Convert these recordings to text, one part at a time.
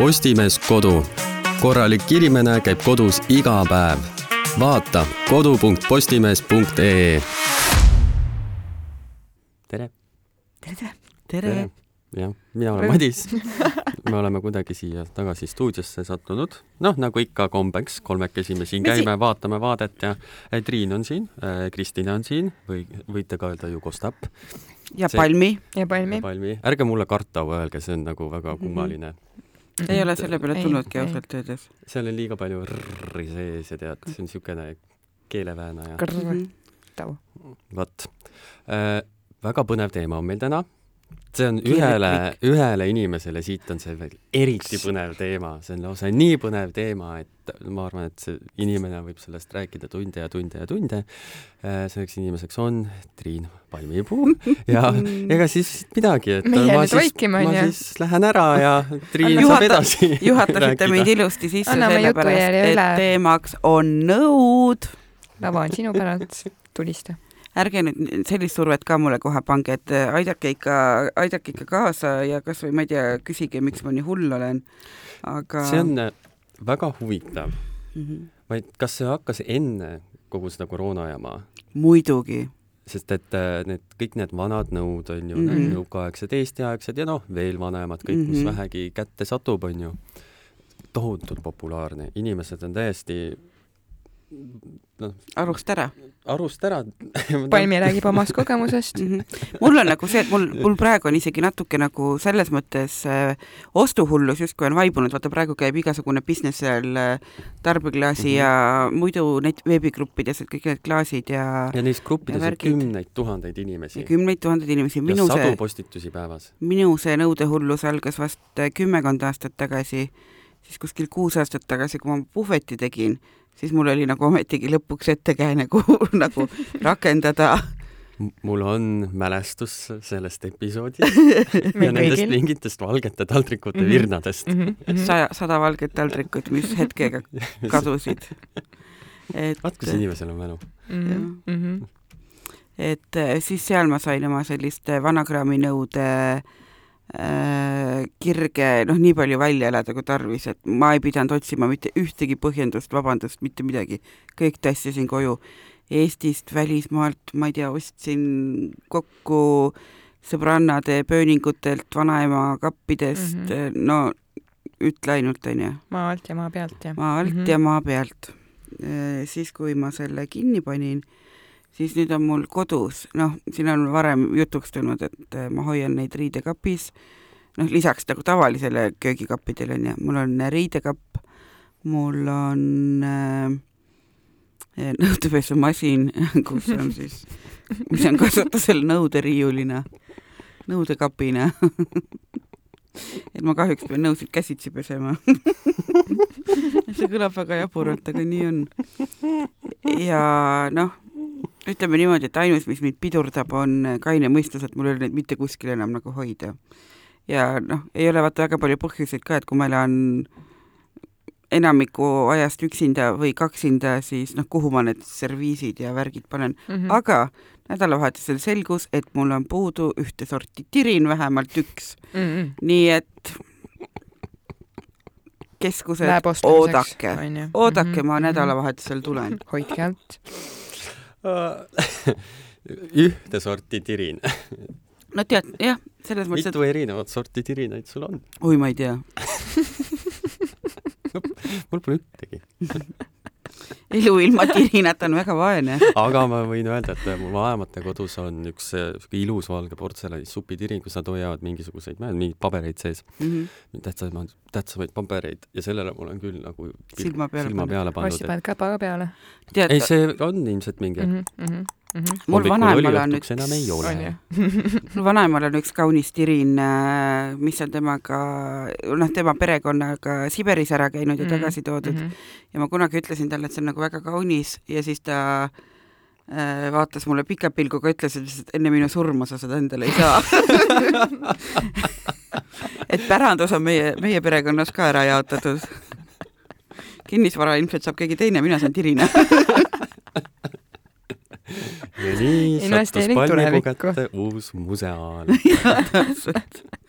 Postimees Kodu. korralik inimene käib kodus iga päev. vaata kodu.postimees.ee. tere. tere. tere. jah, mina olen Madis. me oleme kuidagi siia tagasi stuudiosse sattunud, noh, nagu ikka kombeks, kolmekesi me siin käime, vaatame vaadet ja Triin on siin, Kristina on siin või võite ka öelda Jugostap ja see, Palmi. ja Palmi. Palmi, ärge mulle Kartau öelge, see on nagu väga mhm. kummaline mm. -hmm. Ei ole selle peale tulnudki ausalt öeldes. seal on liiga palju r-i sees ja tead, see on niisugune keeleväänaja. Kartau. vot äh,, väga põnev teema on meil täna see on ühele, ühele inimesele siit on see veel eriti põnev teema, see on lausa nii põnev teema, et ma arvan, et see inimene võib sellest rääkida tunde ja tunde ja tunde. Äh, selleks inimeseks on Triin Palmipuu ja ega siis midagi, et Meie ma, siis, ma siis lähen ära ja Triin Juhata, saab edasi juhatasite meid ilusti sisse, sellepärast et teemaks on nõud. lava on sinu päralt, tulista ärge nüüd sellist survet ka mulle kohe pange, et äh, aidake ikka, aidake ikka kaasa ja kasvõi ma ei tea, küsige, miks ma nii hull olen, aga. see on äh, väga huvitav mm. -hmm. vaid kas see hakkas enne kogu seda koroona jama? muidugi sest et äh, need kõik need vanad nõud on ju mm -hmm., nõukaaegsed, eestiaegsed ja noh, veel vanemad, kõik mm, -hmm. mis mhm. vähegi kätte satub, on ju, tohutult populaarne, inimesed on täiesti noh. arust ära. arust ära Palmi räägib omast kogemusest mm. -hmm. mul on nagu see, et mul, mul praegu on isegi natuke nagu selles mõttes äh, ostuhullus justkui on vaibunud, vaata praegu käib igasugune business seal äh, tarbeklaasi mm -hmm. ja muidu neid veebigruppides, et kõik need klaasid ja ja neis gruppides on kümneid tuhandeid inimesi. kümneid tuhandeid inimesi. ja sadu see, postitusi päevas. minu see nõudehullus algas vast äh, kümmekond aastat tagasi, siis kuskil kuus aastat tagasi, kui ma puhveti tegin siis mul oli nagu ometigi lõpuks ettekääne, kuhu nagu rakendada mul on mälestus sellest episoodist ja nendest mingitest valgete taldrikute mm -hmm. virnadest mm. -hmm. saja, sada valget taldrikut, mis hetkega kadusid. et vaat, kus inimesel on mälu mm. -hmm. et eh, siis seal ma sain oma sellist vanakraaminõude äh, Äh, kirge noh, nii palju välja elada kui tarvis, et ma ei pidanud otsima mitte ühtegi põhjendust, vabandust, mitte midagi, kõik tassisin koju. Eestist, välismaalt, ma ei tea, ostsin kokku sõbrannade pööningutelt, vanaema kappidest mm, -hmm. no ütle ainult, onju. maa alt ja maa pealt, jah. maa alt mm -hmm. ja maa pealt. Äh, siis, kui ma selle kinni panin siis nüüd on mul kodus, noh, siin on varem jutuks tulnud, et äh, ma hoian neid riidekapis, noh, lisaks nagu tavalisele köögikappidele onju, mul on riidekapp, mul on äh, nõudepesumasin, kus on siis, mis on kasutusel nõuderiiulina, nõudekapina. Et ma kahjuks pean nõusid käsitsi pesema. See kõlab väga jaburalt, aga nii on. ja noh, ütleme niimoodi, et ainus, mis mind pidurdab, on kaine mõistus, et mul ei ole neid mitte kuskil enam nagu hoida. ja noh, ei ole vaata väga palju põhjuseid ka, et kui ma elan enamiku ajast üksinda või kaksinda, siis noh, kuhu ma need serviisid ja värgid panen mm, -hmm. aga nädalavahetusel selgus, et mul on puudu ühte sorti tirin, vähemalt üks mm. -hmm. nii et keskused, oodake, oodake mm, -hmm. ma nädalavahetusel tulen. hoidke alt ühte sorti tirin. no tead, jah, selles mõttes, et mitu erinevat sorti tirinaid sul on? oi, ma ei tea mul pole ühtegi elu ilma tirinata on väga vaene. aga ma võin öelda, et mu vanemate kodus on üks siuke ilus valge portselani supitirin, kus nad hoiavad mingisuguseid, ma ei tea, mingeid pabereid sees mm. -hmm. tähtsamaid, tähtsamaid pabereid ja sellele mul on küll nagu silma peale, silma peale pandud. ostsid paned käpa peale? ei, see on ilmselt mingi mm. -hmm mm. -hmm. mul vanaemal on üks, mul vanaemal on üks kaunis tirin, äh, mis on temaga, noh, tema perekonnaga Siberis ära käinud ja mm -hmm. tagasi toodud mm. -hmm. ja ma kunagi ütlesin talle, et see on nagu väga kaunis ja siis ta äh, vaatas mulle pika pilguga, ütles, et enne minu surma sa seda endale ei saa et pärandus on meie, meie perekonnas ka ära jaotatud. kinnisvara ilmselt saab keegi teine, mina saan tirina ja nii sattus palmipuu kätte uus museaal.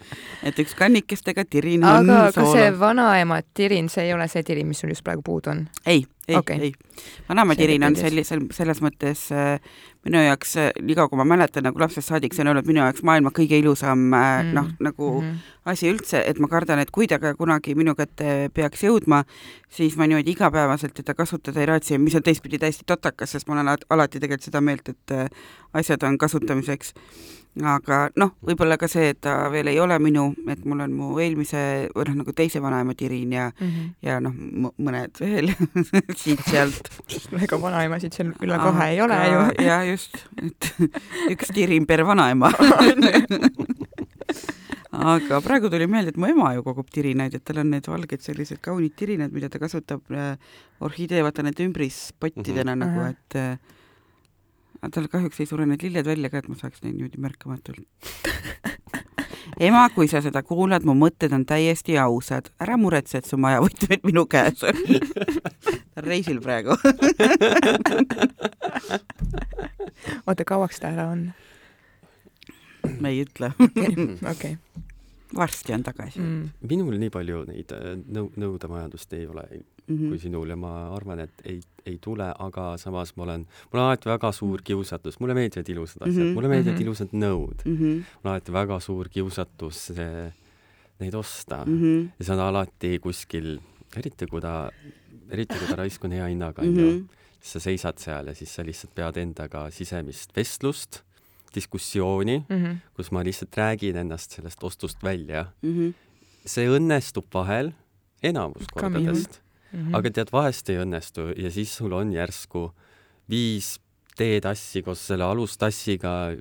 et üks kannikestega tirin on aga kas see vanaema tirin, see ei ole see tirin, mis sul just praegu puudu on? ei, ei okay., ei. vanaema tirin on sellisel, selles mõttes äh, minu jaoks, nii kaua kui ma mäletan nagu lapsest saadik, see on olnud minu jaoks maailma kõige ilusam äh, Mm. noh, nagu mm. -hmm. asi üldse, et ma kardan, et kui ta ka kunagi minu kätte peaks jõudma, siis ma niimoodi igapäevaselt teda kasutada ei raatsi, mis on teistpidi täiesti totakas, sest ma olen alati- tegelikult seda meelt, et äh, asjad on kasutamiseks. Aga noh, võib-olla ka see, et ta veel ei ole minu, et mul on mu eelmise või noh, nagu teise vanaema tirin ja, Mm -hmm. ja noh, mõned veel siit-sealt. ega vanaemasid seal üle kahe ei ole ju. ja just, et üks tirin per vanaema. aga praegu tuli meelde, et mu ema ju kogub tirinaid, et tal on need valged sellised kaunid tirinad, mida ta kasutab äh, orhidee, vaata need ümbrispottidena mm -hmm. nagu, et äh, aga tal kahjuks ei sure need lilled välja ka, et ma saaks neid niimoodi märkamatult. ema, kui sa seda kuulad, mu mõtted on täiesti ausad, ära muretse, et su majavõtmed minu käes on. ta on reisil praegu. oota, kauaks ta ära on? me ei ütle, okei. varsti on tagasi mm.. minul nii palju neid äh, nõu-, nõudemajandust ei ole Mm kui -hmm. sinul ja ma arvan, et ei, ei tule, aga samas ma olen, mul on alati väga suur kiusatus, mulle meeldivad ilusad asjad mm, Mhm, -hmm. mulle meeldivad mhm. ilusad nõud, Mm -hmm. mul on alati väga suur kiusatus see, neid osta mm Mm -hmm. -hmm. ja see on alati kuskil, eriti kui ta, eriti kui ta raisk on hea hinnaga, Mm onju, -hmm. siis sa seisad seal ja siis sa lihtsalt pead endaga sisemist vestlust, diskussiooni, Mhm. kus ma lihtsalt räägin ennast sellest ostust välja. Mm -hmm. see õnnestub vahel, enamus Ka minul. kordadest, aga tead, vahest ei õnnestu ja siis sul on järsku viis teetassi koos selle alustassiga,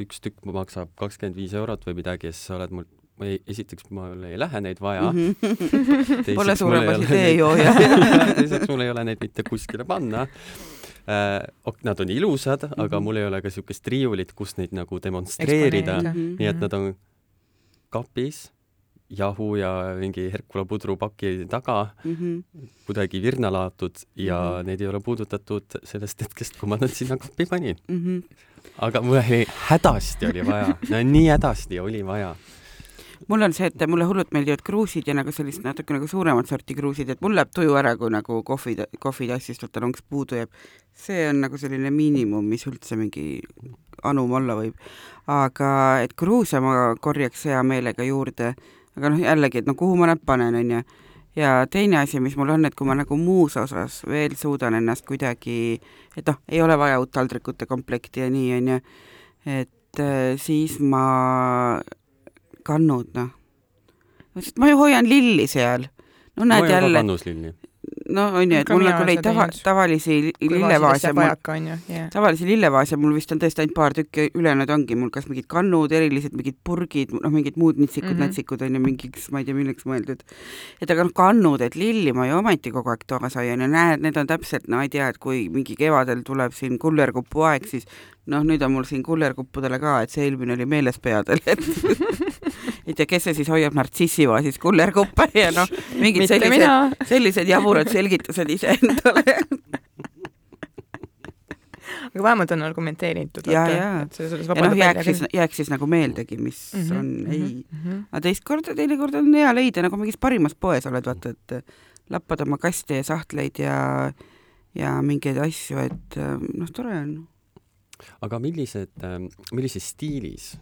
üks tükk maksab kakskümmend viis eurot või midagi ja siis sa oled mul, ma ei, esiteks mul ei lähe neid vaja Mm -hmm. Pole mul ei suurem ole asi neid- teejooja. teiseks mul ei ole neid mitte kuskile panna äh,. Nad on ilusad mm, -hmm. aga Mhm. mul ei ole ka niisugust riiulit, kus neid nagu demonstreerida. Mhm. nii et nad on kapis jahu ja mingi Herkula pudrupaki taga Mhm. kuidagi virna laotud ja mm. -hmm. neid ei ole puudutatud sellest hetkest, kui ma nad sinna kappi panin. Mhm. aga mul oli hädasti oli vaja, no nii hädasti oli vaja. mul on see, et mulle hullult meeldivad kruusid ja nagu sellist natuke nagu suuremat sorti kruusid, et mul läheb tuju ära, kui nagu kohvi, kohvitassist vaata lonks puudu jääb. see on nagu selline miinimum, mis üldse mingi anum olla võib. aga et kruuse ma korjaks hea meelega juurde, aga noh, jällegi, et no kuhu ma nad panen, onju. ja teine asi, mis mul on, et kui ma nagu muus osas veel suudan ennast kuidagi, et noh, ei ole vaja uut taldrikute komplekti ja nii, onju, et äh, siis ma kannud, noh. sest ma ju hoian lilli seal. no näed jälle, kannuslilli. No on ju, et mul nagu neid tava, tavalisi lillevaase jah. tavalisi lillevaase mul vist on tõesti ainult paar tükki, ülejäänud ongi mul kas mingid kannud, erilised mingid purgid, noh, mingid muud nitsikud mm. -hmm. natsikud on ju mingiks, ma ei tea, milleks mõeldud. et aga noh, kannud, et lilli ma ju ometi kogu aeg toas hoian ja näed, need on täpselt, no ei tea, et kui mingi kevadel tuleb siin kullerkupu aeg, siis noh, nüüd on mul siin kullerkuppudele ka, et see eelmine oli meelespeadel, et ei tea, kes see siis hoiab nartsissivaasis kullerkuppe ja noh, mingid mitte sellised, sellised jaburad selgitused iseendale. aga vähemalt on argumenteeritud. Selles suhtes ja noh, jääks siis, jääks siis nagu meeldegi, mis mm -hmm, on, ei. -hmm. aga teist korda, teinekord on hea leida, nagu mingis parimas poes oled, vaata, et lappad oma kaste ja sahtleid ja ja mingeid asju, et noh, tore on. aga millised, millises stiilis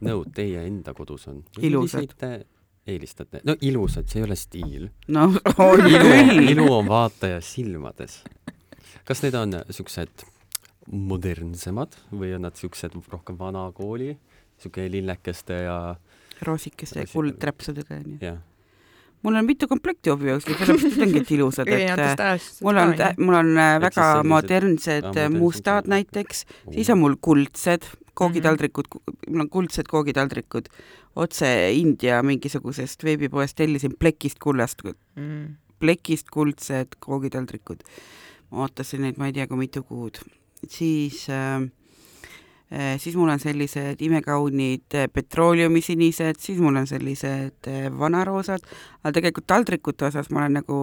nõud teie enda kodus on? Ilusad. te eelistate? no ilusad, see ei ole stiil. noh, on küll. ilu on vaataja silmades. kas need on siuksed modernsemad või on nad siuksed rohkem vanakooli, siuke lillekeste ja, roosikeste ja kuldtäpsudega onju. jah, mul on mitu komplekti hobijooksli, sellepärast need ongi ilusad, et ajast. mul on, mul on äh, Et väga siis sellised- modernsed äh, on- näiteks, siis on mul kuldsed koogitaldrikud, mul on kuldsed koogitaldrikud otse India mingisugusest veebipoest tellisin plekist kullast, mm.. plekist kuldsed koogitaldrikud. ma ootasin neid, ma ei tea kui mitu kuud. siis äh, äh, siis mul on sellised imekaunid äh, petrooleumisinisedad, siis mul on sellised äh, vanaroosad, aga tegelikult taldrikute osas ma olen nagu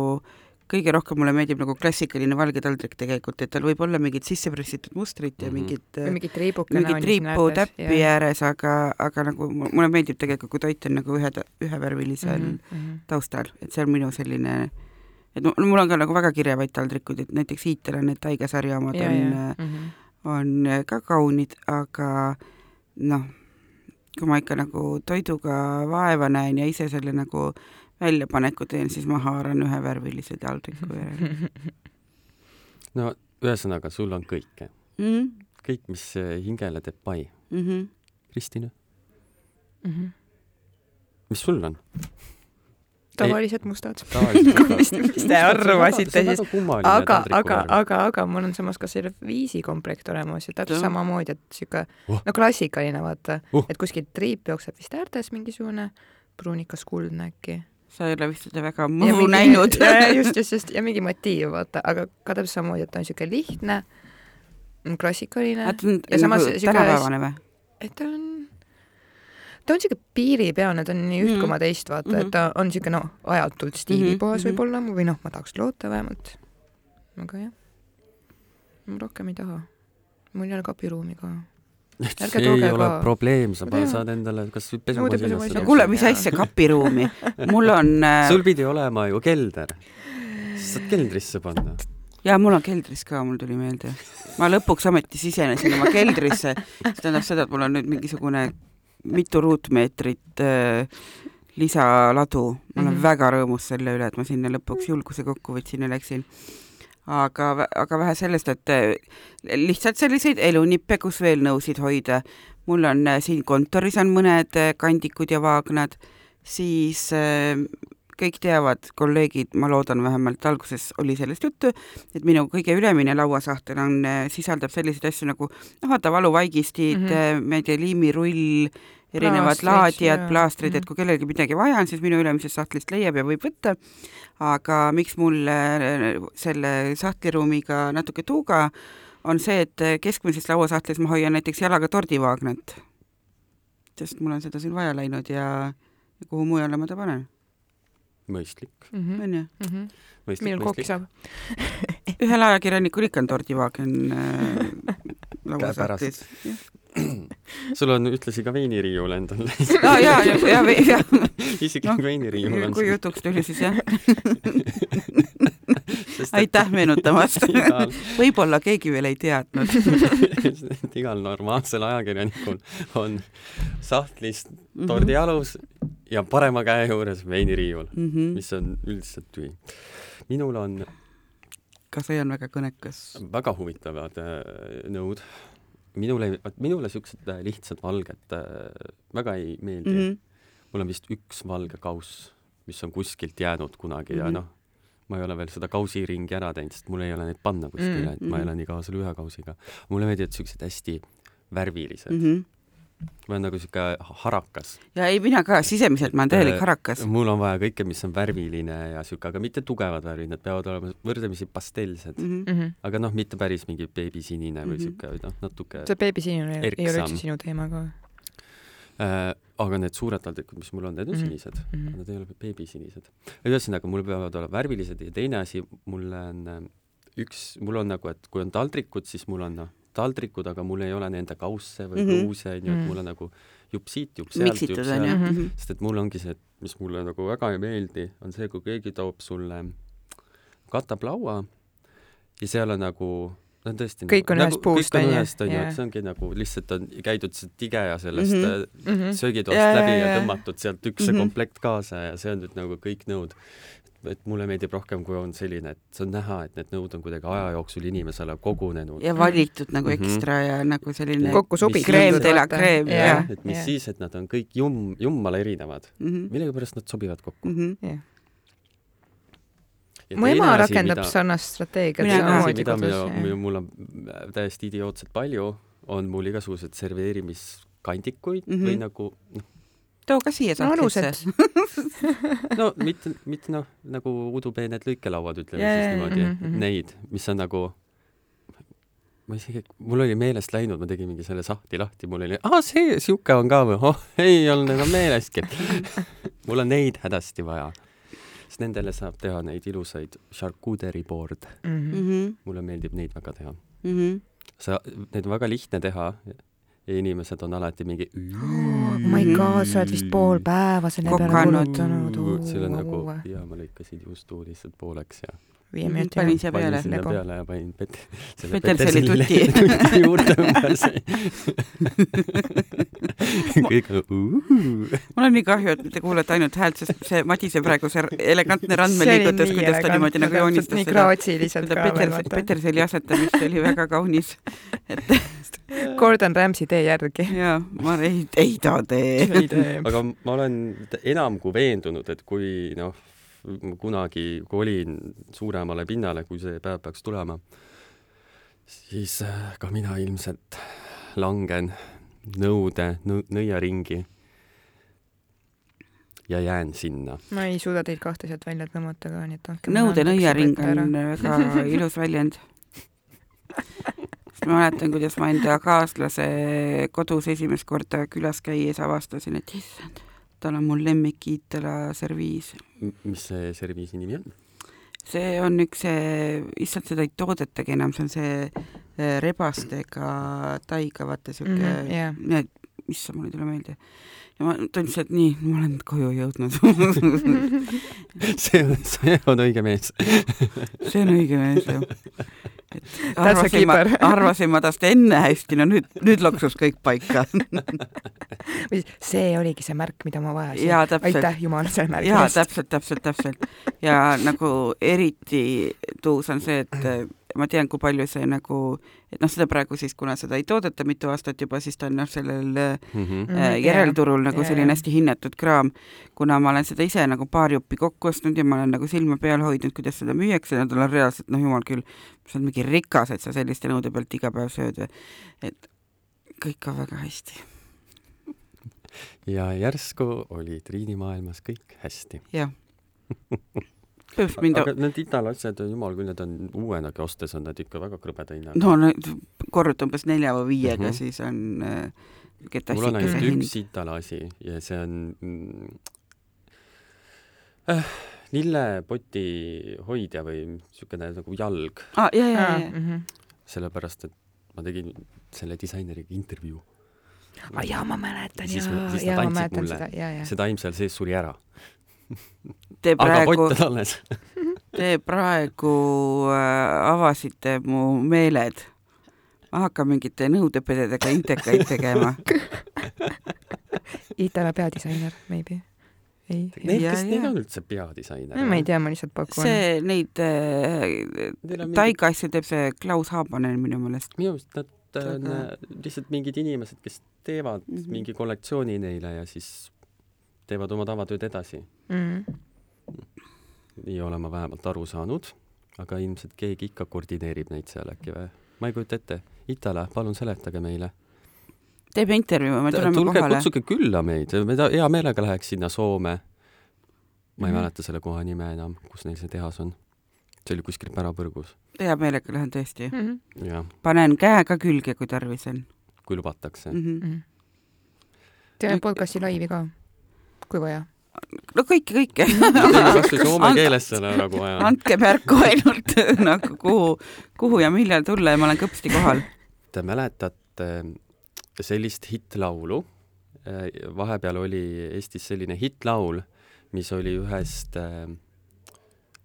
kõige rohkem mulle meeldib nagu klassikaline valge taldrik tegelikult, et tal võib olla mingid sisse pressitud mustrid ja Mhm. mingid või mingit triibukene mingit triipu täppi ääres, aga, aga nagu mu- mulle meeldib tegelikult, kui toit on nagu ühe, ühevärvilisel mm -hmm. taustal, et see on minu selline, et mu- mul on ka nagu väga kirevaid taldrikuid, et näiteks Iitel on need taigesarja omad ja, on, ja. äh, on ka kaunid, aga noh, kui ma ikka nagu toiduga vaeva näen ja ise selle nagu väljapaneku teen, siis ma haaran ühevärvilise taldriku järele no ühesõnaga, sul on kõike. mm. kõik, mis eh, hingele teeb pai. mm. -hmm. Kristina, Mhm. mis sul on? tavalised mustad. tavaliselt mis, mis te arvasite siis? aga, aga, aga, aga... mul on samas ka serviisikomplekt olemas ja täpselt samamoodi, et sihuke Oh. no klassikaline vaata Uh. et kuskilt triip jookseb vist äärtes mingisugune pruunikas kuldne äkki. Sa ei ole vist seda väga mõhu näinud. just, just, just ja mingi motiiv vaata, aga ka täpselt samamoodi, et ta on sihuke lihtne, klassikaline ta on ja samas nagu tänapäevane või? et ta on, ta on sihuke piiripealne, ta on nii üht Mhm. koma teist vaata mm, -hmm. Mhm. et ta on sihuke noh, ajatult stiilipuhas Mhm, mm -hmm. võib-olla või noh, ma tahaks loota vähemalt. aga jah, ma rohkem ei taha. mul ei ole kapiruumi ka. Ärge ei tooge ole ka. probleem, sa pa- tean. saad endale kas Nõude pesumasinas pesumasinas. seda no kuule, mis asja, kapiruumi? mul on äh, sul pidi olema ju kelder. sa saad keldrisse panna. ja mul on keldris ka, mul tuli meelde. ma lõpuks ometi sisenesin oma keldrisse, see tähendab seda, et mul on nüüd mingisugune mitu ruutmeetrit äh, lisaladu. ma olen mm. -hmm. väga rõõmus selle üle, et ma sinna lõpuks julguse kokku võtsin ja läksin. aga, aga vähe sellest, et äh, lihtsalt selliseid elunippe, kus veel nõusid hoida. mul on äh, siin kontoris on mõned äh, kandikud ja vaagnad, siis kõik teavad, kolleegid, ma loodan vähemalt alguses oli sellest juttu, et minu kõige ülemine lauasahtel on, sisaldab selliseid asju nagu noh, vaata valuvaigistid mm. -hmm. ma ei tea, liimirull, erinevad Plaastrid, laadijad, plaastrid, et Mhm. kui kellelgi midagi vaja on, siis minu ülemisest sahtlist leiab ja võib võtta. aga miks mul äh, selle sahtliruumiga natuke tuuga on see, et äh, keskmises lauasahtlis ma hoian näiteks jalaga tordivaagnat. sest mul on seda siin vaja läinud ja, ja kuhu mujale ma ta panen, mõistlik, Mhm. on ju. mõistlik, millal kooki mõistlik. saab? ühel ajakirjanikul ikka on tordivaagen äh, lauasahtlis. sul on ühtlasi ka veiniriiul endal. aa jaa, ja, ja, ja isiklik Noh, veiniriiul on kui jutuks tuli, siis jah, Sest aitäh meenutamast. igal, võib-olla keegi veel ei teadnud. et igal normaalsel ajakirjanikul on sahtlis tordialus ja parema käe juures veiniriiul, Mhm. mis on üldiselt tühi. minul on ka see on väga kõnekas. väga huvitavad äh, nõud. minule, minule siuksed äh, lihtsad valged äh, väga ei meeldi mm. Mhm. -hmm. mul on vist üks valge kauss, mis on kuskilt jäänud kunagi mm -hmm. ja Mhm. noh, ma ei ole veel seda kausiringi ära teinud, sest mul ei ole neid panna kuskile mm, Mm, -hmm. et ma mhm. elan iga aastal ühe kausiga. mulle meeldivad siuksed hästi värvilised mm, Mhm. -hmm. Ma olen nagu siuke harakas. ja ei, mina ka, sisemiselt ma olen täielik Äh, harakas. mul on vaja kõike, mis on värviline ja siuke, aga mitte tugevad värvid, need peavad olema võrdlemisi pastellsed mm. -hmm. Mhm. aga noh, mitte päris mingi beebisinine või Mhm. siuke, noh, natuke see beebisinine ei, ei ole üldse sinu teema ka äh,. aga need suured taldrikud, mis mul on, need on Mhm. sinised mm. -hmm. need ei ole beebisinised. ühesõnaga, mul peavad olema värvilised ja teine asi, mul on äh, üks, mul on nagu, et kui on taldrikud, siis mul on noh, taldrikud, aga mul ei ole nende kausse või Mhm. kruuse onju, et Mhm. mul on nagu jupp siit, jupp sealt, jupp sealt ju Mhm. Mhm. sest et mul ongi see, mis mulle nagu väga ei meeldi, on see, kui keegi toob sulle, katab laua ja seal on nagu no tõesti Kõik on nagu, ühest puust, kõik on ühest onju, Jaa. et see ongi nagu lihtsalt on käidud see tige sellest mm Mhm. -hmm. mm. -hmm. söögitoast Jaa, läbi jaa, ja tõmmatud sealt üks see Mhm. komplekt kaasa ja see on nüüd nagu kõik nõud. Et mulle meeldib rohkem, kui on selline, et see on näha, et need nõud on kuidagi aja jooksul inimesele kogunenud. ja valitud nagu ekstra ja nagu selline kokku sobitud. Crème de la jah. et mis siis, et nad on kõik jumm, jummale erinevad. Mhm. millegipärast nad sobivad kokku. Mhm. mu ema rakendab sarnast strateegiat Mina ka. samamoodi mida, mida kodus. mida mul on täiesti idiootselt palju, on mul igasugused serveerimiskandikuid mm. -hmm. või nagu noh, too ka siia no alused sahtlisse.. no mitte, mitte noh, nagu udupeened lõikelauad, ütleme Jaa, siis niimoodi mm, -hmm. neid, mis on nagu ma isegi, mul oli meelest läinud, ma tegin mingi selle sahtli lahti, mul oli, aa see sihuke on ka või, oh ei olnud enam meelestki. mul on neid hädasti vaja. siis nendele saab teha neid ilusaid charcuterie board. Mhm. Mhm. mulle meeldib neid väga teha. Mhm. sa, neid on väga lihtne teha ja inimesed on alati mingi oh my god, sa oled vist pool päeva selle peale kulutanud. on nagu, jaa, ma lõikasin juustu lihtsalt pooleks ja viie minuti panin siia panin peale. sinna Lego. peale ja panin pet-, selle Peterseli tuti. tuti juurde umbes. kõik nagu uh. mul on nii kahju, et te kuulete ainult häält, sest see Madise praegu see elegantne randmeliigutus, kuidas ta niimoodi nagu joonistas nii graatsiliselt ka veel, Peter, vaata. Peterseli asetamist oli väga kaunis. et Gordon Ramsay tee järgi. jaa, ma ei, ei ta tee. aga ma olen enam kui veendunud, et kui noh, kunagi kolin suuremale pinnale, kui see päev peaks tulema, siis äh, ka mina ilmselt langen nõude nõ, nõiaringi ja jään sinna. ma ei suuda teid kahte sealt välja tõmmata ka, nii et andke nõude nõiaring on väga ilus väljend. ma mäletan, kuidas ma enda kaaslase kodus esimest korda külas käies avastasin, et issand, tal on mul lemmik Iitala serviis. mis see serviisi nimi on? see on üks, issand, seda ei toodetagi enam, see on see eh, rebastega taiga, vaata siuke mm, jah. -hmm, need, issand, mul ei tule meelde. ja ma tundsin, et nii, ma olen koju jõudnud see on, see on õige mees. see on õige mees ju. arvasin ma arvasin ma tast enne hästi, no nüüd, nüüd loksus kõik paika. see oligi see märk, mida ma vajasin. aitäh Jumal selle märgi eest. täpselt, täpselt, täpselt. ja nagu eriti tuus on see, et ma tean, kui palju see nagu, et noh, seda praegu siis, kuna seda ei toodeta mitu aastat juba, siis ta on noh, sellel eh, Mhm. Mm, järelturul nagu jaa, selline hästi hinnatud kraam. kuna ma olen seda ise nagu paar juppi kokku ostnud ja ma olen nagu silma peal hoidnud, kuidas seda müüakse, nad on reaalselt, noh jumal küll, sa oled mingi rikas, et sa selliste nõude pealt iga päev sööd või et kõik on väga hästi, ja järsku oli Triini maailmas kõik hästi. jah. põhimõtteliselt mind aga need Itala asjad, jumal küll, need on uuenagi ostes on need ikka väga krõbeda hinnaga. no need korruta umbes nelja või viiega mm. -hmm. siis on äh, mul on ainult üks Itala asi ja see on mm, äh, lillepoti hoidja või niisugune nagu jalg, aa, ja, ja, ja, Mhm. sellepärast et ma tegin selle disaineriga intervjuu. aa jaa, ma mäletan jaa, nad jaa, ma mäletan mulle seda, jaa, jaa. see taim seal sees suri ära, te praegu on. Te praegu äh, avasite mu meeled. ma hakkan mingite nõudepededega intekaid tegema. Itala peadisainer, maybe. ei, Need, Ja, kes, ja. on üldse peadisainer? ma ei tea, ma lihtsalt pakun. see, neid äh, taiga asju teeb see Klaus Haapanen minu meelest. minu arust nad on Aga- äh, lihtsalt mingid inimesed, kes teevad mm. -hmm. mingi kollektsiooni neile ja siis teevad oma tavatööd edasi. mm.. Nii olen ma vähemalt aru saanud, aga ilmselt keegi ikka koordineerib neid seal äkki või? ma ei kujuta ette. Itala, palun seletage meile. teeme intervjuu, me tuleme tulge, kohale. kutsuge külla meid, me hea meelega läheks sinna Soome. ma ei Mhm. mäleta selle koha nime enam, kus neil see tehas on. see oli kuskil pärapõrgus. hea meelega lähen tõesti. Mm jah, panen käe ka külge, kui tarvis on kui lubatakse. mm. -hmm. -hmm. teeme podcasti laivi ka, kui vaja. No kõike, kõike. kasvõi soome keeles selle nagu vaja. andke märku ainult nagu kuhu, kuhu ja millal tulla ja ma olen kõpsti kohal. Te mäletate sellist hittlaulu? vahepeal oli Eestis selline hittlaul, mis oli ühest äh,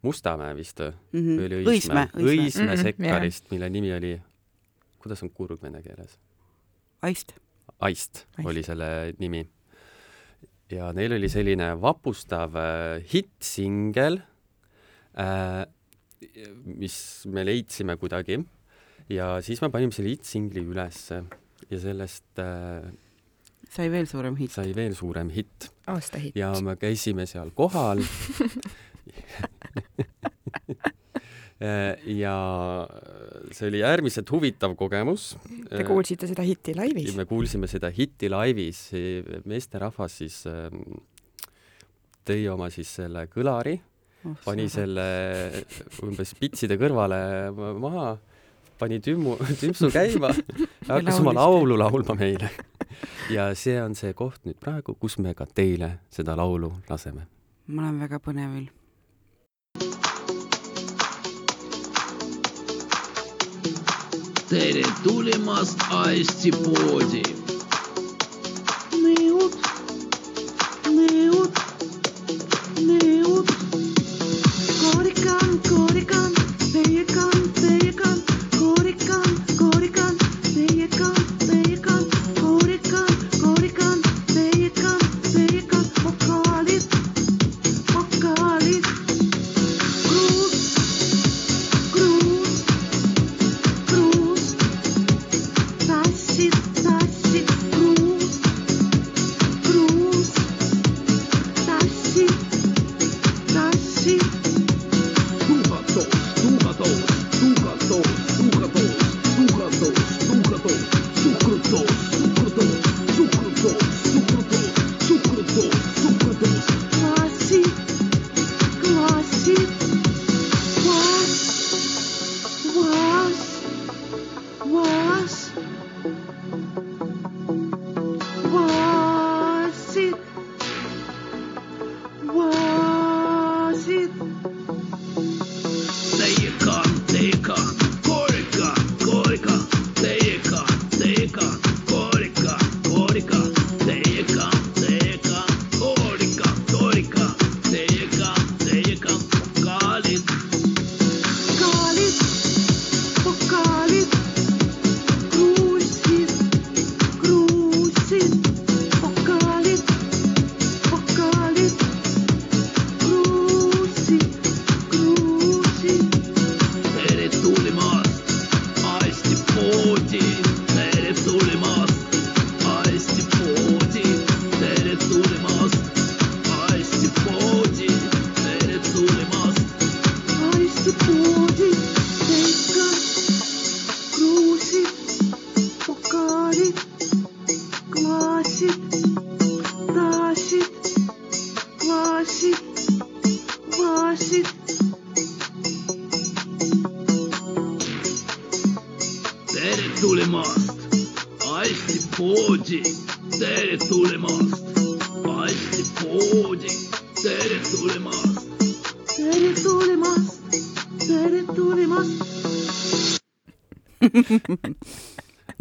Mustamäe vist või või oli. Õismäe, Õismäe, Õismäe Mhm, sekkarist, mille nimi oli, kuidas on kurg vene keeles? Aist. Aist Aist. oli selle nimi. Ja neil oli selline vapustav äh, hittsingel äh,, mis me leidsime kuidagi ja siis me panime selle hittsingli ülesse ja sellest äh, sai veel suurem hitt. sai veel suurem hitt aastahitt. ja me käisime seal kohal ja see oli äärmiselt huvitav kogemus. Te kuulsite seda hitti laivis? me kuulsime seda hitti laivis, meesterahvas siis ähm, tõi oma siis selle kõlari, Oh, pani selle umbes pitside kõrvale ma- maha, pani tümmu, tümpsu käima ja hakkas oma laulu laulma meile. ja see on see koht nüüd praegu, kus me ka teile seda laulu laseme. ma olen väga põnevil. Tere tulemast Aisti poodi.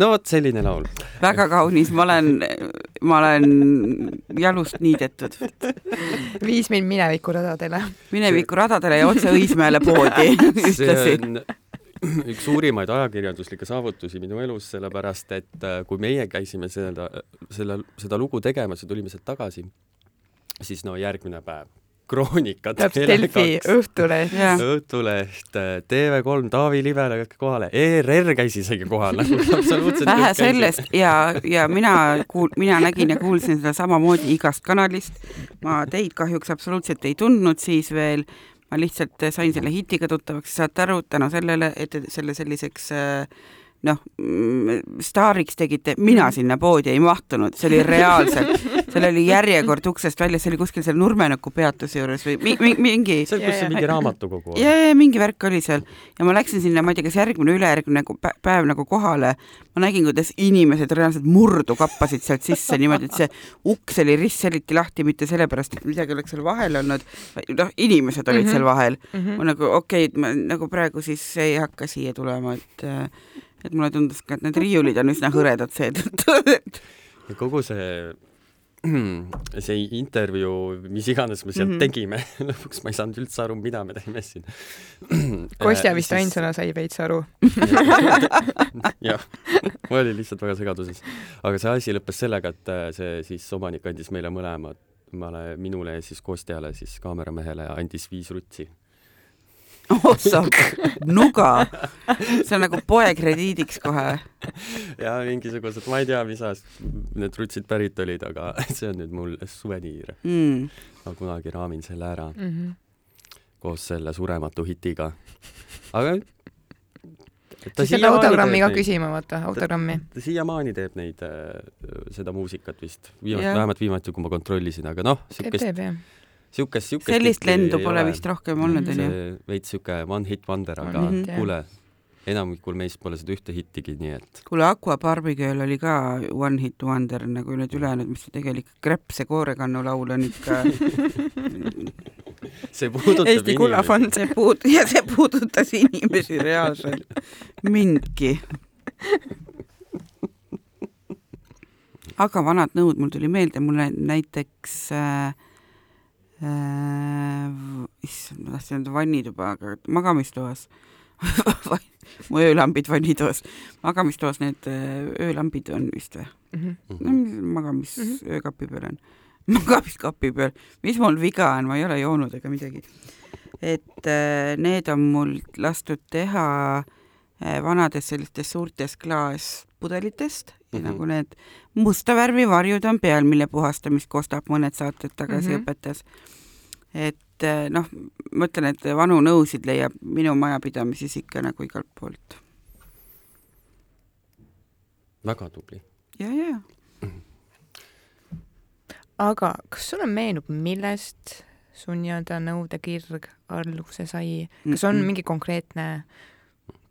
No vot, selline laul. väga kaunis, ma olen, ma olen jalust niidetud. viis mind minevikuradadele. minevikuradadele ja otse Õismäele poodi see ühtlasi. on üks suurimaid ajakirjanduslikke saavutusi minu elus, sellepärast et äh, kui meie käisime seda, selle, seda lugu tegemas ja tulime sealt tagasi, siis no järgmine päev kroonikad. tuleb Delfi Õhtuleht. Õhtuleht, TV3, Taavi Livele kõik kohale, ERR käis isegi kohal nagu absoluutselt. vähe sellest ja, ja mina kuul-, mina nägin ja kuulsin seda samamoodi igast kanalist. ma teid kahjuks absoluutselt ei tundnud siis veel. ma lihtsalt sain selle hitiga tuttavaks, saate aru, tänu sellele, et selle selliseks noh, staariks tegite, mina sinna poodi ei mahtunud, see oli reaalselt, seal oli järjekord uksest väljas, see oli kuskil seal Nurmenõku peatuse juures või mi, mi, mingi see on, kus see mingi raamatukogu on. ja, ja mingi värk oli seal ja ma läksin sinna, ma ei tea, kas järgmine, ülejärgmine päev nagu kohale, ma nägin, kuidas inimesed reaalselt murdu kappasid sealt sisse niimoodi, et see uks oli ristselliti lahti mitte sellepärast, et midagi oleks seal vahel olnud, noh, inimesed olid mm -hmm. seal vahel mm. -hmm. ma nagu okei okay,, et ma nagu praegu siis ei hakka siia tulema, et et mulle tundus ka, et need riiulid on üsna hõredad seetõttu, et ja kogu see see intervjuu, mis iganes me sealt mm -hmm. tegime, lõpuks ma ei saanud üldse aru, mida me teeme siin. Kostja vist siis... ainsana sai veits aru. jah, ma olin lihtsalt väga segaduses. aga see asi lõppes sellega, et see siis omanik andis meile mõlemad, minule ja siis Kostjale, siis kaameramehele andis viis rutsi ossa, nuga, see on nagu poe krediidiks kohe. ja mingisugused, ma ei tea, mis ajast need rutsid pärit olid, aga see on nüüd mul suveniir mm.. ma kunagi raamin selle ära mm. -hmm. koos selle surematu hitiga. aga ta siis pead autogrammi ka küsima, vaata, autogrammi. ta, ta siiamaani teeb neid, seda muusikat vist, viimati, vähemalt viimati, kui ma kontrollisin, aga noh, siukest siukest, siukest sellist lendu pole vist rohkem olnud, onju. veits siuke one hit wonder, aga mm -hmm. kuule, enamikul meist pole seda ühte hittigi, nii et. kuule, Aqua Barbigirl oli ka one hit wonder nagu need ülejäänud, mis tegelikult Krepse koorekannu laul on ikka see puudutab Eesti Kullafond, see puud- ja see puudutas inimesi reaalselt, mindki aga vanad nõud, mul tuli meelde, mulle näiteks äh, issand, ma tahtsin öelda vannituba, aga magamistoas mu öölambid vannitoas, magamistoas need äh, öölambid on vist või? Mhm. no mis magamis mm -hmm. öökapi peal on? magamiskapi peal, mis mul viga on, ma ei ole joonud ega midagi. et äh, need on mul lastud teha äh, vanadest sellistest suurtest klaaspudelitest ja Mhm. nagu need musta värvi varjud on peal, mille puhastamist Kostap mõned saated tagasi mm. -hmm. õpetas. et äh, noh, ma ütlen, et vanu nõusid leiab minu majapidamises ikka nagu igalt poolt. väga tubli. ja, ja aga kas sulle meenub, millest su nii-öelda nõudekirg alguse sai, kas on Mm-mm. mingi konkreetne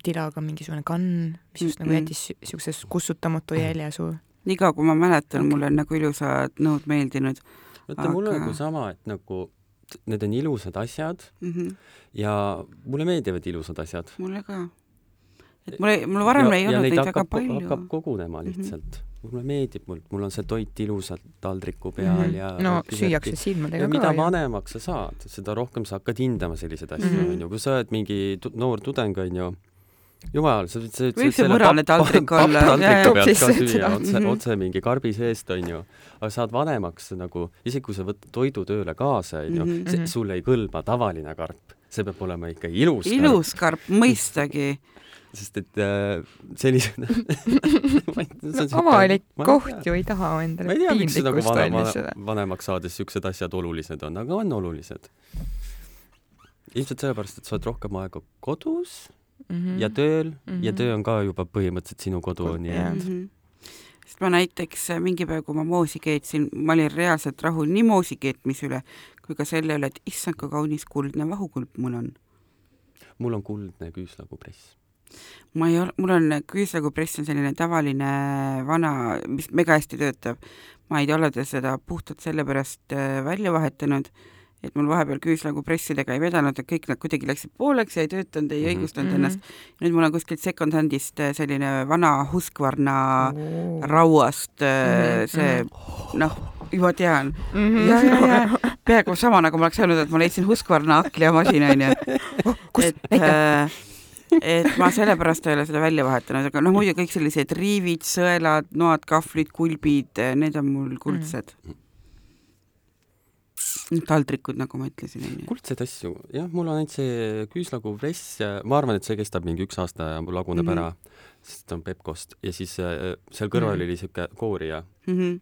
tilaga mingisugune kann, mis just nagu Mm-mm. jättis si- siukse kustutamatu jälje su nii kaua, kui ma mäletan mulle on nagu ilusad nõud meeldinud vaata aga..., mul on nagu sama, et nagu need on ilusad asjad mm. -hmm. ja mulle meeldivad ilusad asjad. mulle ka. et mulle, mul varem ja, ei olnud neid, neid väga palju. hakkab kogunema Mhm. lihtsalt mm. -hmm. mulle meeldib, mul, mul on see toit ilusalt taldriku peal mm -hmm. ja no süüakse silmadega ja mida ka ju. vanemaks sa saad, seda rohkem sa hakkad hindama selliseid asju, Mhm. onju. kui sa oled mingi tu noor tudeng, onju, jumal, sa sa võid Võib see mõrane taldrik olla, otse, otse mingi karbi seest, onju. aga saad vanemaks nagu, isegi kui sa võtad toidu tööle kaasa, onju, Mhm. Mhm. sulle ei kõlba tavaline karp. see peab olema ikka ilus karp ilus karp, mõistagi. sest et äh, sellised avalik koht ju ei taha ma endale see nagu piinlikkust vanem, vanemaks saades siuksed asjad olulised on, aga on olulised. ilmselt sellepärast, et sa oled rohkem aega kodus Mhm. ja tööl mm -hmm. ja Mhm. töö on ka juba põhimõtteliselt sinu kodu, nii et Mm -hmm. sest ma näiteks äh, mingi päev, kui ma moosi keetsin, ma olin reaalselt rahul nii moosi keetmise üle kui ka selle üle, et issand, kui kaunis kuldne vahukulp mul on. mul on kuldne küüslaugupress. ma ei ole, mul on küüslaugupress on selline tavaline vana, mis mega hästi töötab. ma ei ole seda puhtalt sellepärast äh, välja vahetanud, et mul vahepeal küüslaugupressidega ei vedanud, et kõik nad kuidagi läksid pooleks ja ei töötanud, ei Mhm. õigustanud Mhm. ennast. nüüd mul on kuskilt second-hand'ist äh, selline vana Husqvarna rauast äh, Mhm, see noh, juba tean Mhm. ja, ja, ja peaaegu sama nagu ma oleks öelnud, et ma leidsin Husqvarna hakklihamasina onju. et äh, et ma sellepärast ei ole seda välja vahetanud, aga noh, muidu kõik sellised riivid, sõelad, noad, kahvlid, kulbid, need on mul kuldsed mm.. taldrikud, nagu ma ütlesin onju. kuldseid asju, jah, mul on ainult see küüslaugupress, ma arvan, et see kestab mingi üks aasta ja mul laguneb mm. -hmm. ära, sest ta on Pepcost ja siis äh, seal kõrval Mhm. oli siuke koorija. Mhm,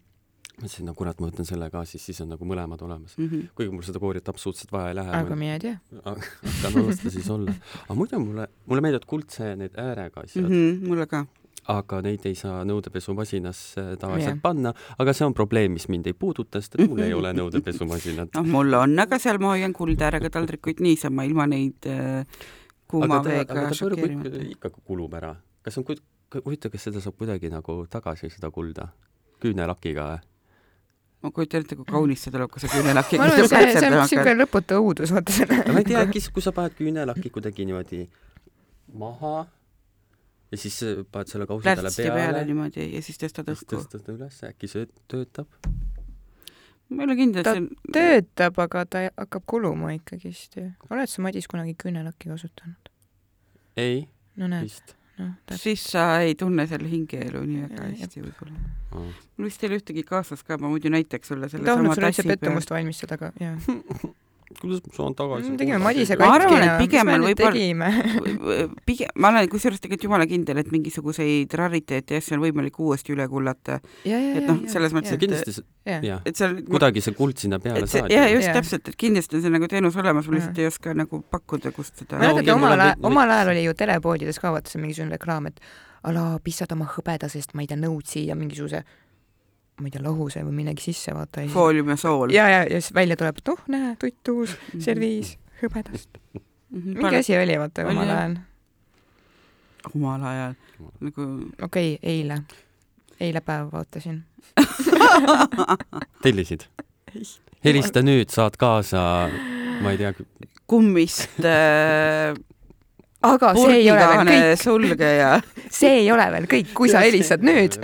mõtlesin, no kurat, ma võtan selle ka, siis, siis on nagu mõlemad olemas. mhm. kuigi mul seda koorijat absoluutselt vaja ei lähe. aga mine tea. hakkan las ta siis olla. aga muidu mulle, mulle meeldivad kuldse need äärega asjad mm, -hmm. mulle ka. Aga neid ei saa nõudepesumasinasse tavaliselt Jah. panna, aga see on probleem, mis mind ei puuduta, sest et mul ei ole nõudepesumasinat. noh, mul on, aga seal ma hoian kuldäärega taldrikuid niisama ilma neid äh, kuuma aga ta, veega šokeerimata. ikka kulub ära. kas on, huvitav, kas seda saab kuidagi nagu tagasi, seda kulda? küünelakiga või? ma kujutan ette, kui kaunis see tuleb, kui sa küünelaki ma arvan, et see, see on siuke lõputu õudus, vaata selle. ma ei tea, äkki kui sa paned küünelaki kuidagi niimoodi maha ja siis paned selle kausi talle peale peale, niimoodi ja siis tõstad siis õhku. tõstad ta üles, äkki see töötab? ma ei ole kindel, et see on töötab, aga ta hakkab kuluma ikkagist ju. oled sa, Madis, kunagi küünelakki kasutanud? ei, no näed, noh, täpselt. siis sa ei tunne selle hingeelu nii väga Jah, hästi võib-olla. Aa. mul vist ei ole ühtegi kaasas ka, ma muidu näitaks sulle selle tahtnud sama sulle üldse tassi peal. pettumust valmistada, aga jaa. kuidas ma saan tagasi? me tegime Madisega Ma arvan, katkina et, pigem on võib-olla- tegime? pigem, ma olen kusjuures tegelikult jumala kindel, et mingisuguseid rariteete ja asju on võimalik uuesti üle kullata. ja, ja, et ja noh, selles mõttes, see et kindlasti, ja, jah, et seal kuidagi see kuld sinna peale see, saadi. jaa, just Jah. täpselt, et kindlasti on see nagu teenus olemas, ma lihtsalt ei oska nagu pakkuda, kust seda No, mäletate omal ajal, omal ajal oli ju telepoodides ka vaata see mingisugune reklaam, et ala pissad oma hõbeda seest, ma ei tea, nõud siia mingisuguse, ma ei tea, lahuse või millegi sisse, vaata. ja, foolium ja sool. ja, ja siis välja tuleb, et oh, näe, tutt uus serviis hõbedast. mingi mingi asi oli vaata omal ajal. omal ajal nagu okei okay,, eile, eile päev vaatasin. tellisid? helista nüüd, saad kaasa, ma ei tea, kummist äh, aga see ei ole veel kõik, sulgeja. see ei ole veel kõik, kui sa helistad nüüd,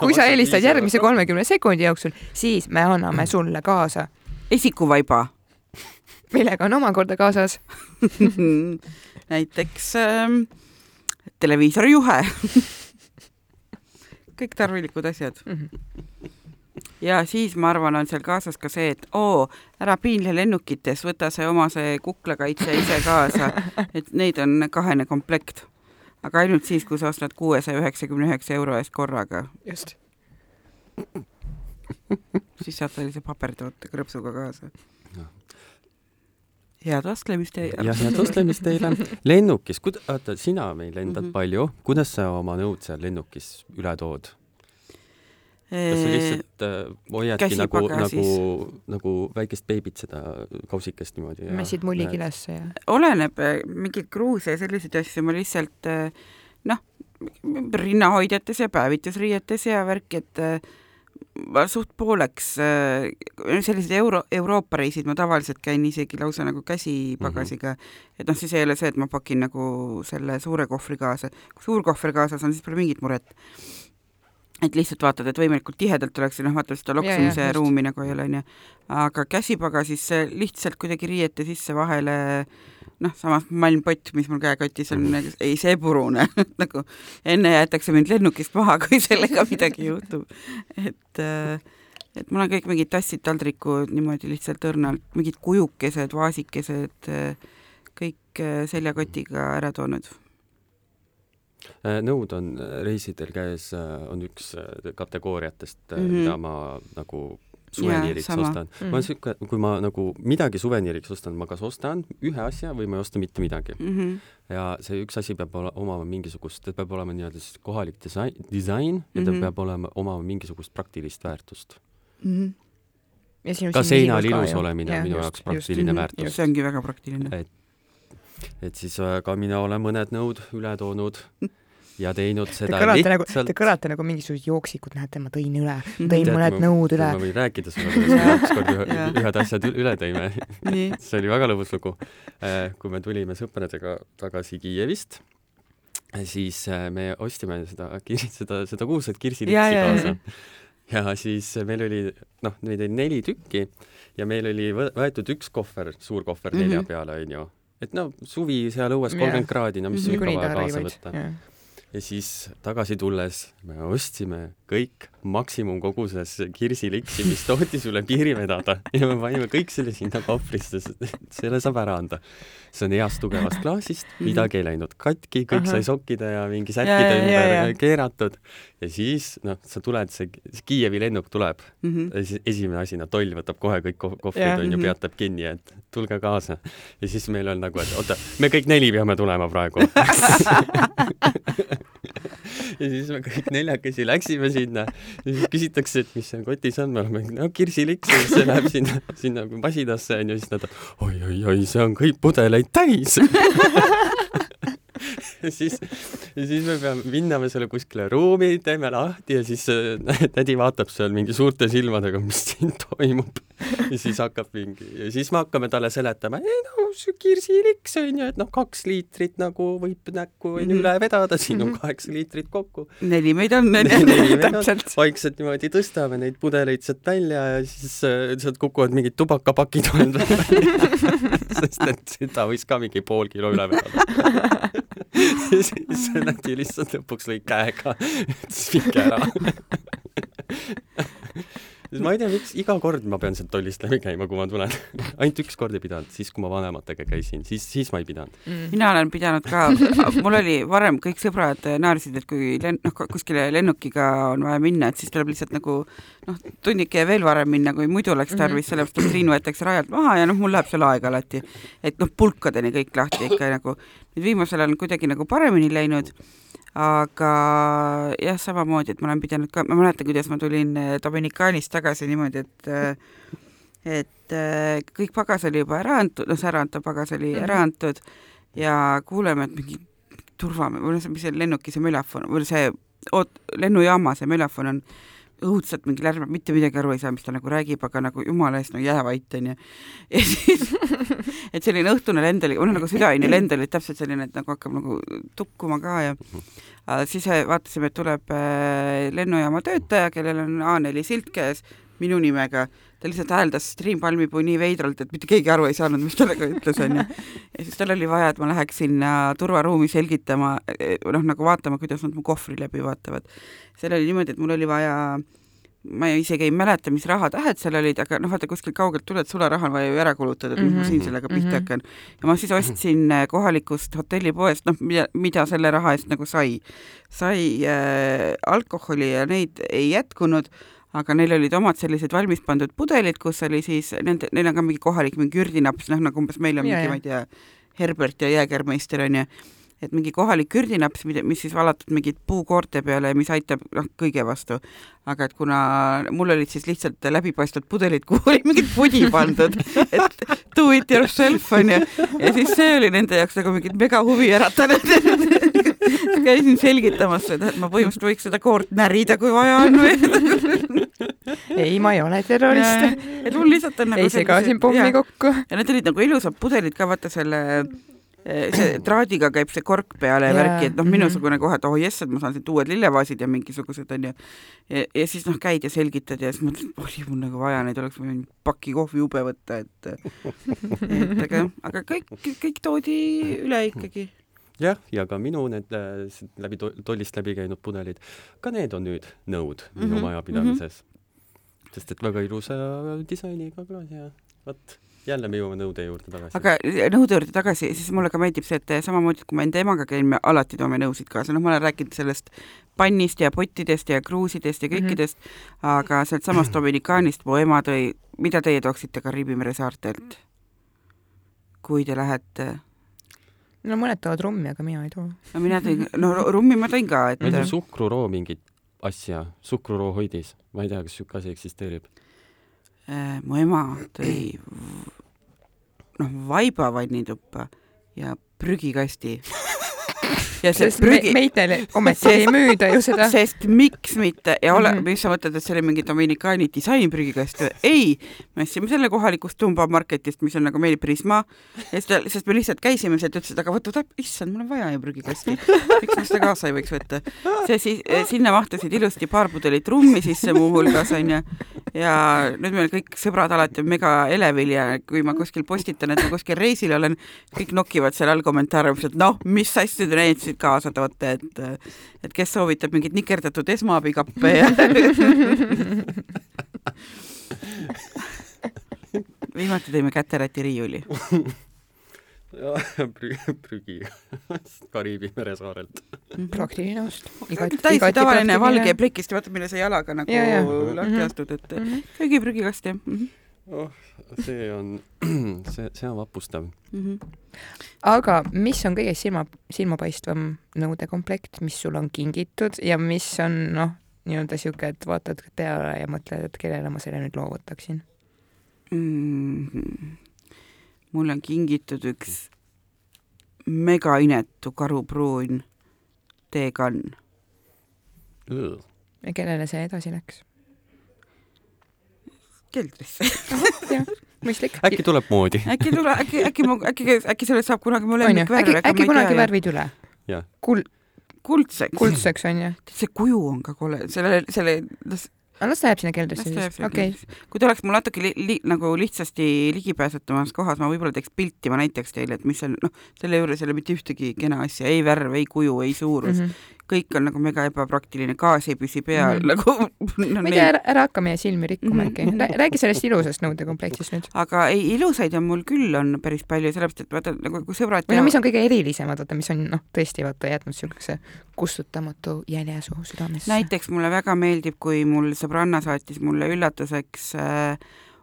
kui sa helistad järgmise. kolmekümne sekundi jooksul, siis me anname sulle kaasa, esikuvaiba. millega on omakorda kaasas näiteks ähm, televiisori juhe. kõik tarvilikud asjad. Mhm. ja siis ma arvan, on seal kaasas ka see, et oo, ära piinle lennukites, võta see oma see kuklakaitse ise kaasa, et neid on kahene komplekt. Aga ainult siis, kui sa ostad kuuesaja üheksakümne üheksa euro eest korraga, just. siis saad sellise pabertoote krõpsuga kaasa Jah.. head vastlemist teile. jah, head ostlemist teile. lennukis, oota, sina meil lendad mm. -hmm. palju, kuidas sa oma nõud seal lennukis üle tood? Kas sa lihtsalt äh, hoiadki nagu, nagu, nagu väikest beebit seda kausikest niimoodi? messid mulli kilesse ja oleneb, mingeid kruuse ja selliseid asju ma lihtsalt eh, noh, rinnahoidjates ja päevitusriietes ja värk, et ma suht pooleks, sellised euro, Euroopa reisid ma tavaliselt käin isegi lausa nagu käsipagasiga mm, -hmm. et noh, siis ei ole see, et ma pakin nagu selle suure kohvri kaasa, kui suur kohver kaasas on, siis pole mingit muret. Et lihtsalt vaatad, et võimalikult tihedalt oleks ja noh, vaata seda Ja, ja, loksumise just. ruumi nagu ei ole, onju. aga käsipagasis lihtsalt kuidagi riiete sisse vahele noh, samas malmpott, mis mul käekotis on, ei see purune nagu enne jäetakse mind lennukist maha, kui sellega midagi juhtub. et, et mul on kõik mingid tassid, taldrikud niimoodi lihtsalt õrnalt, mingid kujukesed, vaasikesed, kõik äh, seljakotiga ära toonud. Äh, nõud on äh, reisidel käes, on üks äh, kategooriatest mm, Mhm. -hmm. mida ma nagu suveniiriks sama. ostan mm. -hmm. ma Mhm. olen siuke, kui ma nagu midagi suveniiriks ostan, ma kas ostan ühe asja või ma ei osta mitte midagi. Mm -hmm. ja see üks asi peab ole, omama mingisugust, ta peab olema nii-öelda siis kohalik disain, disain ja ta Mhm. peab olema, omama mingisugust praktilist väärtust. Mm -hmm. ja ka seinal ilus ju. olemine on Jah, minu just, jaoks just. praktiline Mhm. väärtus. see ongi väga praktiline. et siis äh, ka mina olen mõned nõud üle toonud ja teinud Te seda kõlate nagu, lihtsalt te kõlate nagu mingisugused jooksikud, näete, ma tõin üle, tõin Tead, mõned ma- nõud üle ma. võin rääkida sulle, kuidas me ükskord ühe, ühed asjad üle tõime. see oli väga lõbus lugu. kui me tulime sõpradega tagasi Kiievist, siis äh, me ostsime seda, seda, seda kuulsat jaa, kaasa. ja siis meil oli, noh, neid oli neli tükki ja meil oli võ- võetud üks kohver, suur kohver mm -hmm. nelja Mhm. peale, onju. Et no suvi seal õues kolmkümmend kraadi, no mis Mhm. sul ikka niikuinii vaja kaasa võtta. ja siis tagasi tulles me ostsime kõik maksimumkoguses kirsiliksi, mis toodi sulle piiri vedada ja me panime kõik selle sinna kohvrisse, selle saab ära anda. see on heast tugevast klaasist, midagi ei läinud katki, kõik Ahah. sai sokkide ja mingi Ja, sättide ja, ja, ümber ja. keeratud ja siis noh, sa tuled, see Kiievi lennuk tuleb Mhm. ja siis esimene asina toll võtab kohe kõik ko- kohvrid onju, Mhm. peatab kinni, et tulge kaasa. ja siis meil on nagu, et oota, me kõik neli peame tulema praegu. ja siis me kõik neljakesi läksime sinna. Ja siis küsitakse, et mis seal kotis on, me oleme, no kirsiliks see läheb sinna, sinna masinasse onju, siis nad oi-oi-oi, see on kõik pudeleid täis. siis, ja siis me peame, minna me selle kuskile ruumi, teeme lahti ja siis äh, tädi vaatab seal mingi suurte silmadega, mis siin toimub. ja siis hakkab mingi ja siis me hakkame talle seletama, ei no see kirsiliks on ju, et noh, kaks liitrit nagu võib näkku on ju Mhm. üle vedada, siin on kaheksa liitrit kokku. neli on, meid on. täpselt. vaikselt niimoodi tõstame neid pudeleid sealt välja ja siis äh, sealt kukuvad mingid tubakapakid vahel välja. sest et seda võis ka mingi pool kilo üle vedada. ja siis nägi lihtsalt lõpuks lõi käega, ütles viige ära. siis ma ei tea, miks iga kord ma pean sealt tollist läbi käima, kui ma tulen. ainult üks kord ei pidanud, siis kui ma vanematega käisin, siis, siis ma ei pidanud. mina olen pidanud ka, mul oli varem kõik sõbrad naersid, et kui len-, noh, kuskile lennukiga on vaja minna, et siis tuleb lihtsalt nagu noh, tunnike veel varem minna, kui muidu oleks tarvis, sellepärast et liin võetakse rajalt maha ja noh, mul läheb seal aega alati. et noh, pulkadeni kõik lahti ikka nagu, nüüd viimasel ajal on kuidagi nagu paremini läinud, aga jah, samamoodi, et ma olen pidanud ka, ma mäletan, kuidas ma tulin eh, Dominikaanist tagasi niimoodi, et eh, et eh, kõik pagas oli juba ära antud, noh, see äraantav pagas oli Mhm. ära antud ja kuuleme, et mingi turva või noh, mis see lennuki see melafon või see oot-, lennujaama see melafon on õudselt mingi lärm, mitte midagi aru ei saa, mis ta nagu räägib, aga nagu jumala eest, no jää vait onju. ja siis, et selline õhtune lend oli, või noh, nagu südaöine lend oli täpselt selline, et nagu hakkab nagu tukkuma ka ja siis äh, vaatasime, et tuleb äh, lennujaama töötaja, kellel on A4 silt käes minu nimega, ta lihtsalt hääldas Stream Palmipuu nii veidralt, et mitte keegi aru ei saanud, mis ta nagu ütles, onju. ja siis tal oli vaja, et ma läheks sinna turvaruumi selgitama, noh, nagu vaatama, kuidas nad mu kohvri läbi vaatavad. seal oli niimoodi, et mul oli vaja ma isegi ei mäleta, mis rahatähed seal olid, aga noh, vaata kuskilt kaugelt tuled, sularaha on vaja ju ära kulutada, et mis mm -hmm. ma siin sellega pihta Mhm. hakkan. ja ma siis ostsin äh, kohalikust hotellipoest, noh, mida, mida selle raha eest nagu sai. sai äh, alkoholi ja neid ei jätkunud, aga neil olid omad sellised valmis pandud pudelid, kus oli siis nende, neil on ka mingi kohalik mingi ürdinaps, noh nagu umbes meil on Ja, mingi, ma ei tea, Herbert ja Jäägermeister onju, et mingi kohalik ürdinaps, mis siis valatud mingid puukoorte peale ja mis aitab noh, kõige vastu. aga et kuna mul olid siis lihtsalt läbipaistvad pudelid, kuhu oli mingit pudi pandud, et do it yourself onju, ja siis see oli nende jaoks nagu mingit mega huvi äratanud käisin selgitamas seda, et ma põhimõtteliselt võiks seda koort närida, kui vaja on ei, ma ei ole terrorist. et mul lihtsalt on nagu ei sega siin pommi kokku. ja need olid nagu ilusad pudelid ka, vaata selle eh, see traadiga käib see kork peale ja värki, et noh, mhm. minusugune kohe, et oh jess, et ma saan siit uued lillevaasid ja mingisugused onju. ja, ja siis noh, käid ja selgitad ja siis mõtled, et oli mul nagu vaja neid, oleks võinud paki kohvijube võtta, et et aga, aga kõik, kõik toodi üle ikkagi. jah, ja ka minu need äh, läbi to- tollist läbi käinud pudelid, ka need on nüüd nõud minu Mhm, majapidamises. sest et väga ilusa disainiga klaas ja vot, jälle me jõuame nõude juurde tagasi. aga nõude juurde tagasi, siis mulle ka meeldib see, et samamoodi kui ma enda emaga käin, me alati toome nõusid kaasa, noh, ma olen rääkinud sellest pannist ja pottidest ja kruusidest ja kõikidest mm, -hmm. aga sealtsamast Dominikaanist mu ema tõi, mida teie tooksite Kariibi mere saartelt? kui te lähete, no mõned toovad rummi, aga mina ei too. no mina tõin, no rummi ma tõin ka, et ma ei tea, suhkruroo mingit asja, suhkruroo hoidis, ma ei tea, kas niisugune asi eksisteerib. äh, mu ema tõi noh, vaiba vannituppa ja prügikasti. ja see sest me, prügi, meitele ometi ei müüda ju seda. sest miks mitte ja ole mm. -hmm. mis sa mõtled, et see oli mingi Dominikaani disainprügikast või? ei, me ostsime selle kohalikust Tumba marketist, mis on nagu meil Prisma, sest, sest me lihtsalt käisime sealt, ütlesid, aga täp-, issand, mul on vaja ju prügikasti. miks ma seda kaasa ei võiks võtta? see siis, sinna mahtusid ilusti paar pudelit rummi sisse muuhulgas onju ja nüüd meil kõik sõbrad alati on mega elevil ja kui ma kuskil postitan, et ma kuskil reisil olen, kõik nokivad seal all kommentaare, et noh, mis asju te need siit kaasa toote, et et kes soovitab mingeid nikerdatud esmaabikappe ja viimati tõime käteräti riiuli. prügi, prügi Kariibi meresaarelt. praktiline ost. täiesti tavaline valge plikist, vaata mille sa jalaga nagu Ja, ja. lahti Mhm. astud, et köögiprügikast jah mm. oh, see on, see, see on vapustav. -hmm. aga mis on kõige silma, silmapaistvam nõudekomplekt, mis sul on kingitud ja mis on noh, nii-öelda sihuke, et vaatad peale ja mõtled, et kellele ma selle nüüd loovutaksin? mm.. mulle on kingitud üks mega inetu karupruun teekann. ja kellele see edasi läks? keldrisse. mõistlik. äkki tuleb moodi? äkki tule, äkki, äkki ma, äkki, äkki sellest saab kunagi mu lemmikvärv, äkki, äkki ma kunagi ei tea. värvid üle kuld, kuldseks. kuldseks onju. see kuju on ka kole, selle, selle, aga las ta jääb sinna keldrisse siis, okei. kui ta oleks mul natuke li, li, nagu lihtsasti ligipääsetamas kohas, ma võib-olla teeks pilti, ma näitaks teile, et mis seal, noh, selle juures ei ole mitte ühtegi kena asja, ei värv, ei kuju, ei suurus mm. -hmm. Kõik on nagu mega ebapraktiline, gaas ei püsi peal mm -hmm. nagu no, ma ei tea, ära, ära hakka meie silmi rikkuma Mhm. äkki. räägi sellest ilusast nõudekomplektist nüüd. aga ei, ilusaid on mul küll on päris palju, sellepärast et vaata nagu kui sõbrad või no mis on kõige erilisemad, vaata, mis on noh, tõesti vaata jätnud siukese kustutamatu jälje su südamesse. näiteks mulle väga meeldib, kui mul sõbranna saatis mulle üllatuseks äh,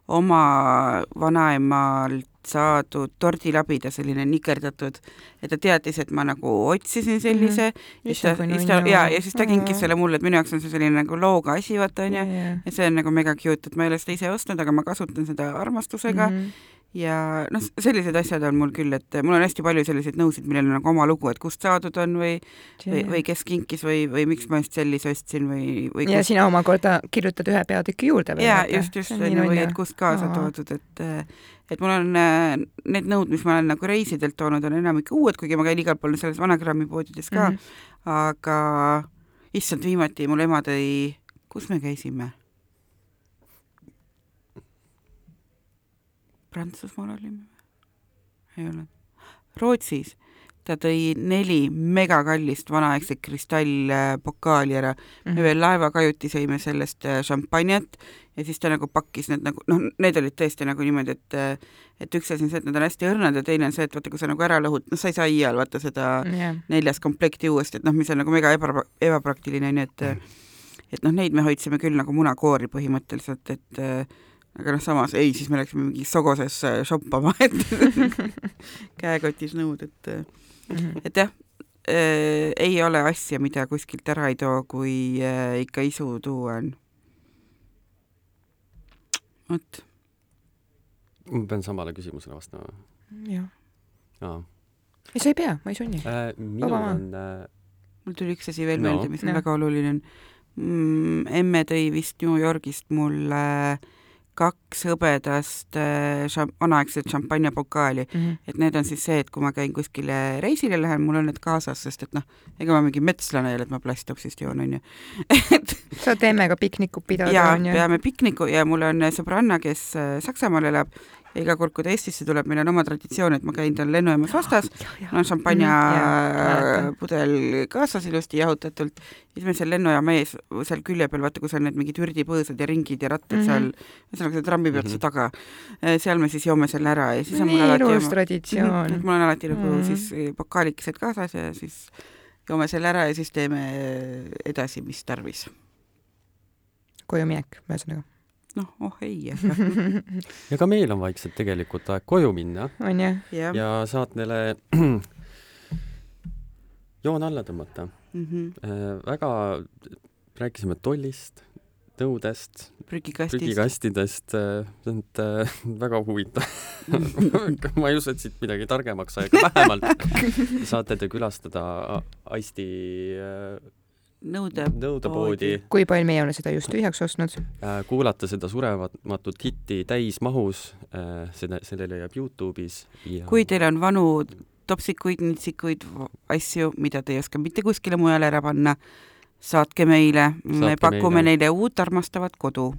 oma vanaemalt saadud tordilabida, selline nikerdatud, et ta teadis, et ma nagu otsisin sellise mm, -hmm. ja siis ta, siis ta ja, ja siis ta kinkis selle mulle, et minu jaoks on see selline nagu looga asi, vaata onju, ja see on nagu mega cute, et ma ei ole seda ise ostnud, aga ma kasutan seda armastusega mm. Mhm. -hmm. ja noh, sellised asjad on mul küll, et mul on hästi palju selliseid nõusid, millel on nagu oma lugu, et kust saadud on või, või, või kes kinkis või, või miks ma just sellise ostsin või, või ja kust- sina omakorda kirjutad ühe peatüki juurde veel. jaa, just, just, või et kust kaasa Aa. toodud, et et mul on äh, need nõud, mis ma olen nagu reisidelt toonud, on enamik uued, kuigi ma käin igal pool selles vanagrammi poodides ka mm, -hmm. aga issand, viimati mul ema tõi, kus me käisime? Prantsusmaal olime või? ei olnud. Rootsis ta tõi neli megakallist vanaaegset kristallpokaali ära Mhm. me veel laevakajuti sõime sellest äh, šampanjat ja siis ta nagu pakkis need nagu noh, need olid tõesti nagu niimoodi, et äh, et üks asi on see, et nad on hästi õrnad ja teine on see, et vaata, kui sa nagu ära lõhud, noh, sa ei saa iial vaata seda jah, neljas komplekti uuesti, et noh, mis on nagu mega eba, ebapraktiline onju, et et noh, neid me hoidsime küll nagu munakoori põhimõtteliselt, et aga noh, samas ei, siis me läksime mingi Sogoses äh, shoppama, et käekotis nõud, et Mhm. Et jah äh,, ei ole asja, mida kuskilt ära ei too, kui äh, ikka isu tuua on. vot, ma pean samale küsimusele vastama. jah. ei, sa ei pea, ma ei sunni. äh,. minul on äh, mul tuli üks asi veel No. meelde, mis on Jah. väga oluline mm,. emme tõi vist New Yorgist mulle kaks hõbedast äh, šam- vanaaegset šampanjapokaali, et need on siis see, et kui ma käin kuskile reisile lähen, mul on need kaasas, sest et noh, ega ma mingi metslane ei ole, et ma plastopsist joon, onju. et saate emmega piknikut pidada, ja onju. peame pikniku ja mul on sõbranna, kes äh, Saksamaal elab ja iga kord, kui ta Eestisse tuleb, meil on oma traditsioon, et ma käin tal lennujaamas vastas, mul on šampanja Mhm, jaa, mäletan. pudel kaasas ilusti jahutatult, siis meil seal lennujaama ees, seal külje peal, vaata, kus on need mingid ürdipõõsad ja ringid ja rattad mm. -hmm. seal, ühesõnaga selle trammipeatuse Mhm. taga, seal me siis joome selle ära ja siis on mul alati ilus oma- traditsioon mul on alati nagu Mhm. siis eh, pokaalikesed kaasas ja siis joome selle ära ja siis teeme edasi, mis tarvis. koju minek, ühesõnaga. noh, oh ei, ja ka meil on vaikselt tegelikult aeg koju minna onju. jah. ja saatele joon alla tõmmata Mhm. äh,. väga rääkisime tollist, nõudest, prügikastidest äh,, see on äh, väga huvitav. ma ei usu, et siit midagi targemaks sai, aga vähemalt saate te külastada Aisti äh, nõude nõudepoodi, kui palju meie oleme seda just tühjaks ostnud. äh, kuulata seda surematut hitti täismahus, seda, selle leiab Youtube'is ja kui teil on vanu topsikuid, nitsikuid, asju, mida te ei oska mitte kuskile mujale ära panna, saatke meile, me pakume meile. neile uut armastavat kodu.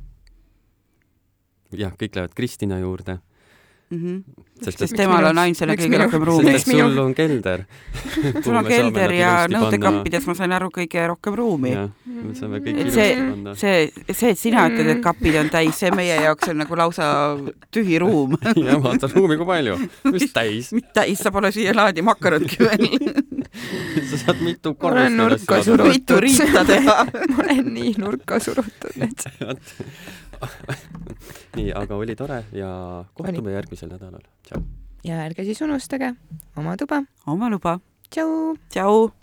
Jah, kõik lähevad Kristina juurde, mm. -hmm. sest sest temal on ainsana kõige rohkem ruumi sul on kelder. sul on kelder ja nõudekappides, ma sain aru, kõige rohkem ruumi. me saame kõik Et ilusti see- panna. see, see, et sina ütled, et kapid on täis, see meie jaoks on nagu lausa tühi ruum. ja vaata ruumi kui palju, mis täis, mitte täis, sa pole siia laadi makarotki veel. sa saad mitu Olen korrust nurka surutud. mitu riita teha. ma olen nii nurka surutud nüüd. nii, aga oli tore ja kohtume järgmisel nädalal. tšau. ja ärge siis unustage oma tuba. oma luba. tšau. tšau.